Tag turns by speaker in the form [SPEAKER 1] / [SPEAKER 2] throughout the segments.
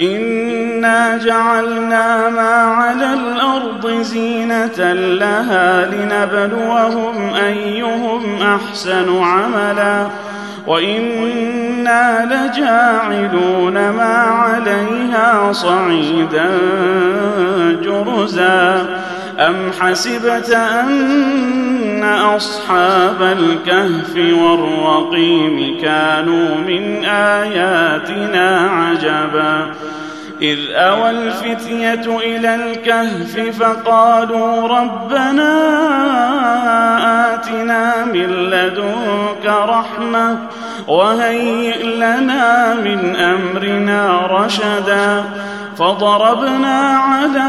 [SPEAKER 1] انا جعلنا ما على الأرض زينه لها لنبلوهم ايهم احسن عملا وأنا لجاعلون ما عليها صعيدا جرزا ام حسبت ان اصحاب الكهف والرقيم كانوا من اياتنا عجبا إذ أوى الفتية إلى الكهف فقالوا ربنا آتنا من لدنك رحمة وهيئ لنا من أمرنا رشدا فضربنا على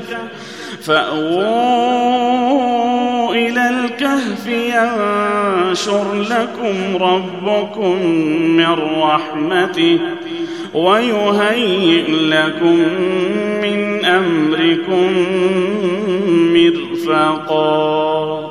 [SPEAKER 1] فأووا إلى الكهف ينشر لكم ربكم من رحمته ويهيئ لكم من أمركم مرفقا.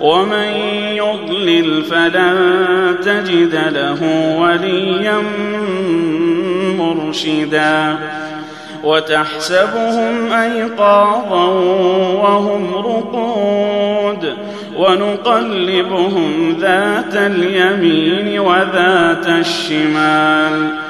[SPEAKER 1] ومن يضلل فلن تجد له وليا مرشدا. وتحسبهم أيقاظا وهم رقود. ونقلبهم ذات اليمين وذات الشمال.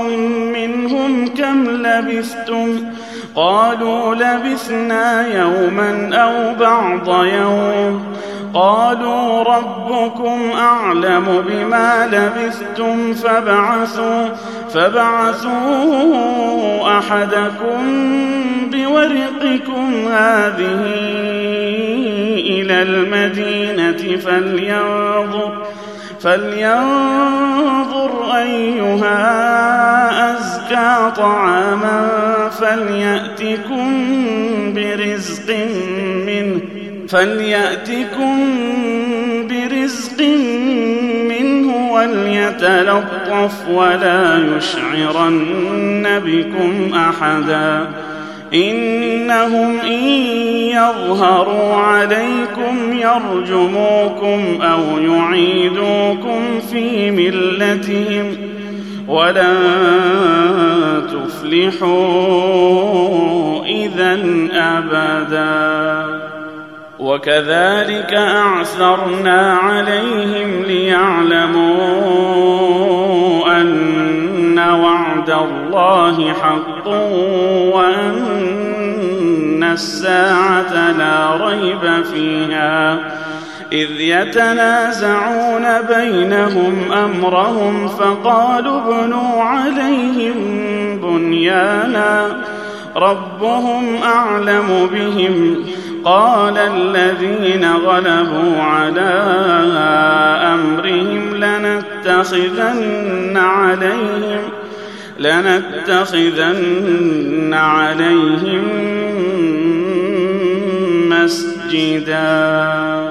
[SPEAKER 1] لبثتم؟ قالوا لبثنا يوما أو بعض يوم. قالوا ربكم أعلم بما لبثتم فبعثوا فبعثوا أحدكم بورقكم هذه إلى المدينة فلينظر فلينظر أيها طعاما فلياتكم برزق منه فلياتكم برزق منه وليتلطف ولا يشعرن بكم احدا انهم ان يظهروا عليكم يرجموكم أو يعيدوكم في ملتهم ولن تفلحوا اذا ابدا وكذلك اعثرنا عليهم ليعلموا ان وعد الله حق وان الساعة لا ريب فيها إذ يتنازعون بينهم أمرهم فقالوا ابنوا عليهم بنيانا ربهم أعلم بهم قال الذين غلبوا على أمرهم لنتخذن عليهم لنتخذن عليهم مسجدا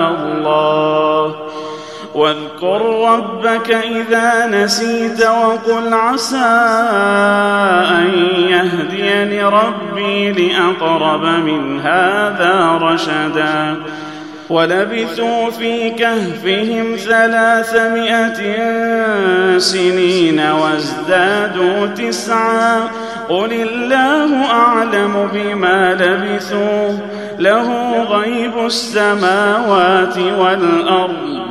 [SPEAKER 1] واذكر ربك إذا نسيت وقل عسى أن يهديني ربي لأقرب من هذا رشدا. ولبثوا في كهفهم ثلاثمائة سنين وازدادوا تسعا. قل الله أعلم بما لبثوا له غيب السماوات والأرض.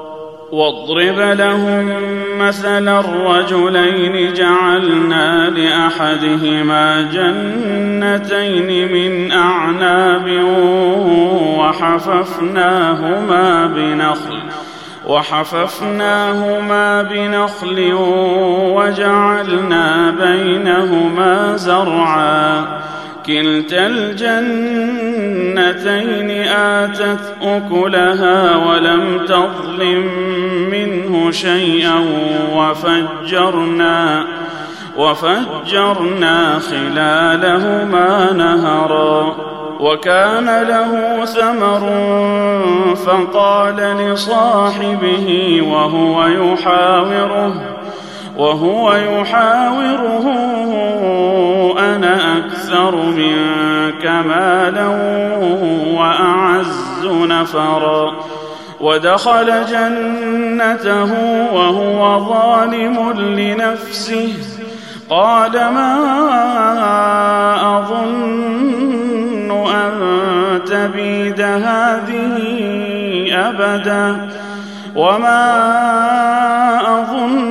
[SPEAKER 1] واضرب لهم مثل الرجلين جعلنا لأحدهما جنتين من أعناب وحففناهما بنخل وحففناهما بنخل وجعلنا بينهما زرعا كلتا الجنتين آتت أكلها ولم تظلم منه شيئا وفجرنا وفجرنا خلالهما نهرا وكان له ثمر فقال لصاحبه وهو يحاوره وهو يحاوره أنا أكثر منك مالا وأعز نفرا. ودخل جنته وهو ظالم لنفسه. قال ما أظن أن تبيد هذه أبدا. وما أظن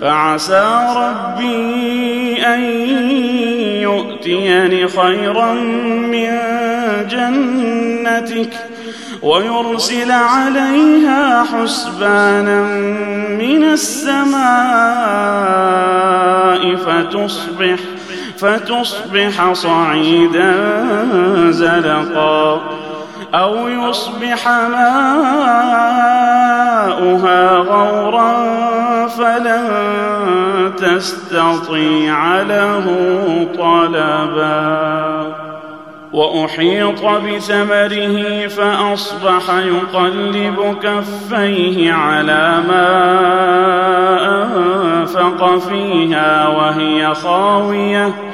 [SPEAKER 1] فعسى ربي أن يؤتيني خيرا من جنتك ويرسل عليها حسبانا من السماء فتصبح فتصبح صعيدا زلقا. أو يصبح ماؤها غورا فلن تستطيع له طلبا. وأحيط بثمره فأصبح يقلب كفيه على ما أنفق فيها وهي خاوية.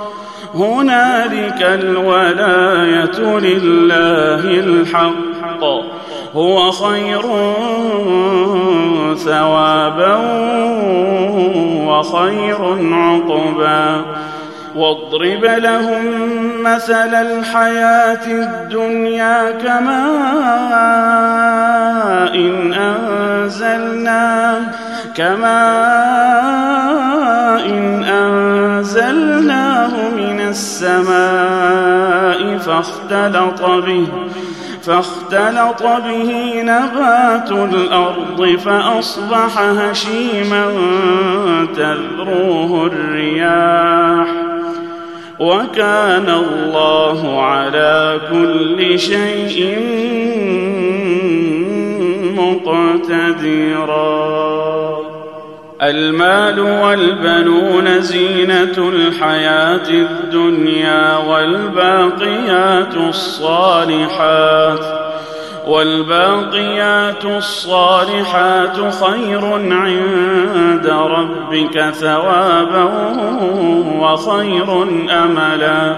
[SPEAKER 1] هنالك الولاية لله الحق. هو خير ثوابا وخير عقبا. واضرب لهم مثل الحياة الدنيا كماء إن أنزلناه كماء إن أنزلناه من السماء فاختلط به فاختلط به نبات الأرض فأصبح هشيما تذروه الرياح. وكان الله على كل شيء مقتدرا. المال والبنون زينة الحياة الدنيا والباقيات الصالحات والباقيات الصالحات خير عند ربك ثوابا وخير أملا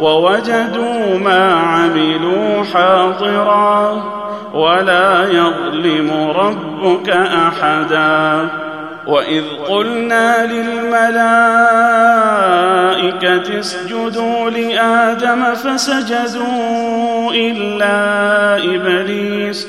[SPEAKER 1] ووجدوا ما عملوا حاضرا ولا يظلم ربك أحدا. وإذ قلنا للملائكة اسجدوا لآدم فسجدوا إلا إبليس.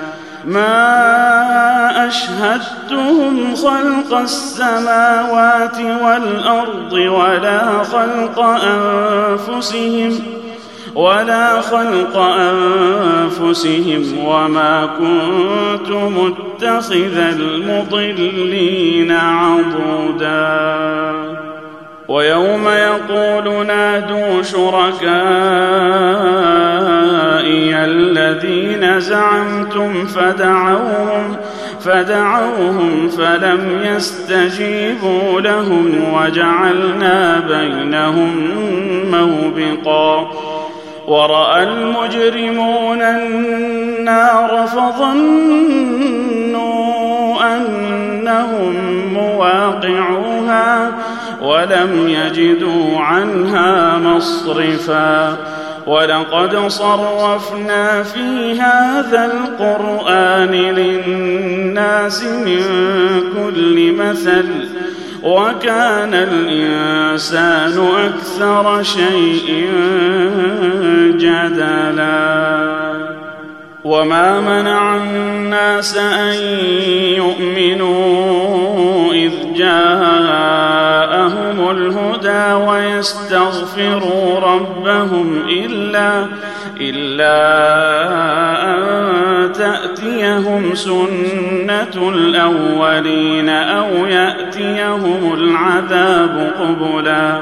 [SPEAKER 1] ما أشهدتهم خلق السماوات والأرض ولا خلق أنفسهم ۖ ولا خلق أنفسهم وما كنت متخذ المضلين عضدا. ويوم يقول نادوا شركائي الذين زعمتم فدعوهم فدعوهم فلم يستجيبوا لهم وجعلنا بينهم موبقا ورأى المجرمون النار فظنوا أنهم مواقعوها ولم يجدوا عنها مصرفا ولقد صرفنا في هذا القرآن للناس من كل مثل وكان الإنسان أكثر شيء جدلا. وما منع الناس ان يؤمنوا اذ جاءهم الهدى ويستغفروا ربهم الا الا ان تاتيهم سنه الاولين أو ياتيهم العذاب قبلا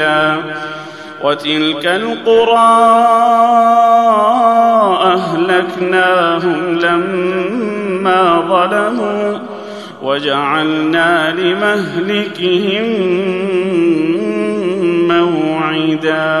[SPEAKER 1] موئلا وتلك القرى أهلكناهم لما ظلموا وجعلنا لمهلكهم موعدا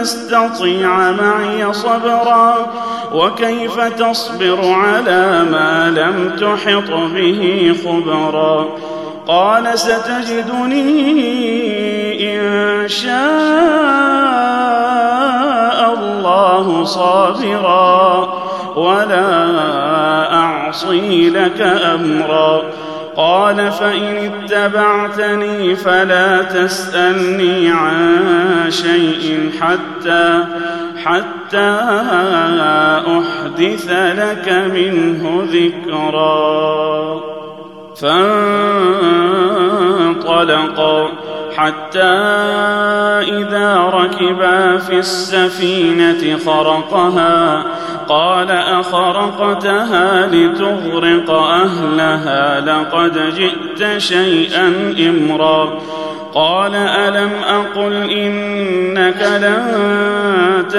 [SPEAKER 1] تستطيع معي صبرا؟ وكيف تصبر على ما لم تحط به خبرا؟ قال ستجدني إن شاء الله صابرا ولا أعصي لك أمرا. قال فإن اتبعتني فلا تسألني عن شيء حتى حتى أحدث لك منه ذكرا. فانطلقا حتى إذا ركبا في السفينة خرقها قال أخرقتها لتغرق أهلها لقد جئت شيئا إمرا. قال ألم أقل إنك لن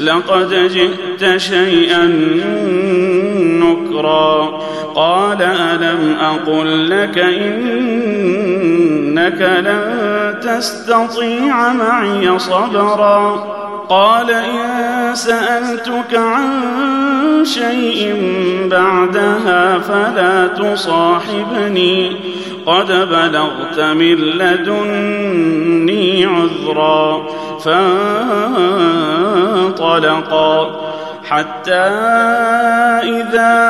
[SPEAKER 1] لقد جئت شيئا نكرا. قال ألم أقل لك إنك لن تستطيع معي صبرا. قال إن سألتك عن شيء بعدها فلا تصاحبني. قد بلغت من لدني عذرا فانطلقا. حتى إذا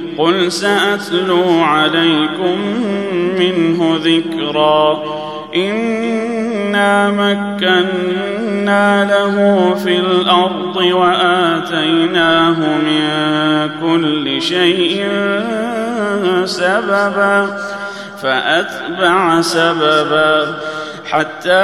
[SPEAKER 1] قل سأتلو عليكم منه ذكرا. إنا مكنا له في الأرض وآتيناه من كل شيء سببا فأتبع سببا حتى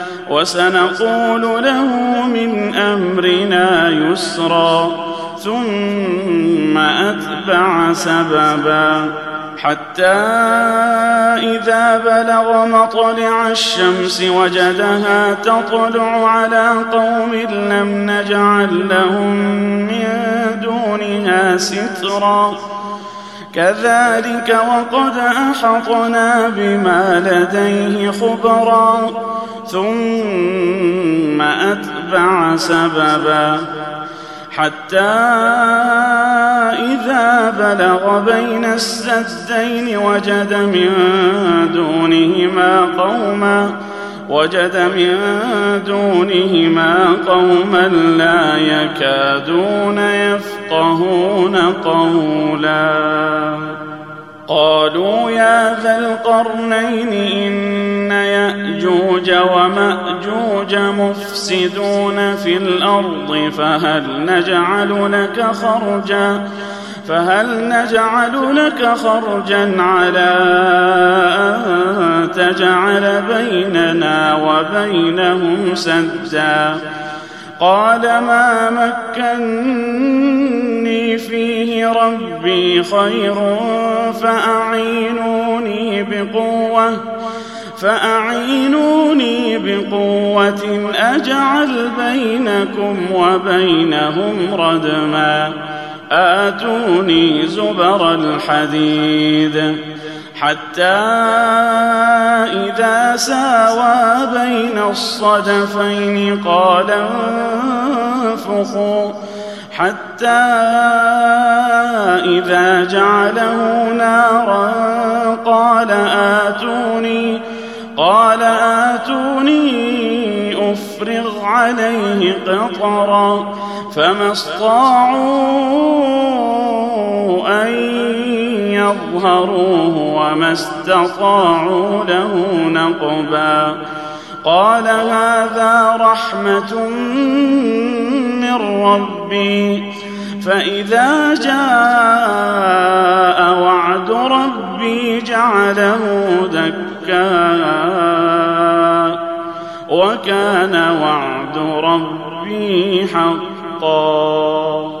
[SPEAKER 1] وسنقول له من أمرنا يسرا ثم أتبع سببا. حتى إذا بلغ مطلع الشمس وجدها تطلع على قوم لم نجعل لهم من دونها سترا. كذلك وقد أحطنا بما لديه خبرا ثم أتبع سببا. حتى إذا بلغ بين السدين وجد من دونهما قوما وجد من دونهما قوما لا يكادون يفقهون قولا. قالوا يا ذا القرنين إن يأجوج ومأجوج مفسدون في الأرض فهل نجعل لك خرجا؟ فهل نجعل لك خرجا على أن تجعل بيننا وبينهم سدا؟ قال ما مكني فيه ربي خير فأعينوني بقوة فأعينوني بقوة أجعل بينكم وبينهم ردما آتوني زبر الحديد. حتى إذا ساوى بين الصدفين قال انفخوا حتى إذا جعله نارا قال آتوني قال آتوني أفرغ عليه قطرا فما استطاعوا يظهروه وما استطاعوا له نقبا. قال هذا رحمة من ربي. فإذا جاء وعد ربي جعله دكا. وكان وعد ربي حقا.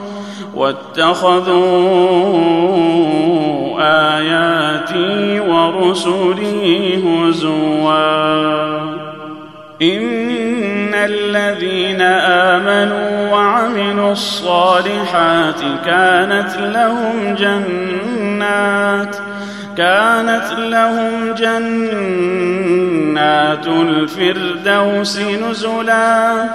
[SPEAKER 1] واتخذوا آياتي ورسلي هزوا. إن الذين آمنوا وعملوا الصالحات كانت لهم جنات كانت لهم جنات الفردوس نزلا.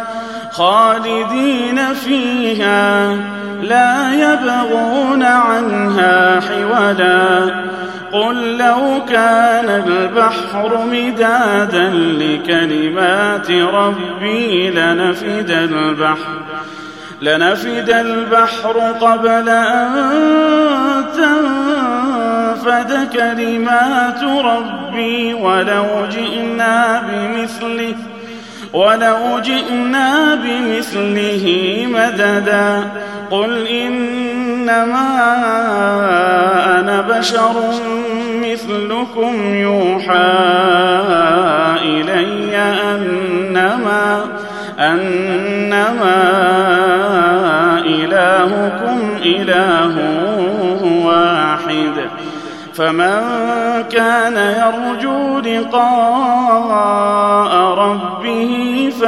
[SPEAKER 1] خالدين فيها لا يبغون عنها حولا. قل لو كان البحر مدادا لكلمات ربي لنفد البحر لنفد البحر قبل أن تنفد كلمات ربي ولو جئنا بمثله. ولو جئنا بمثله مددا. قل إنما أنا بشر مثلكم يوحى إلي أنما أنما إلهكم إله واحد. فمن كان يرجو لقاء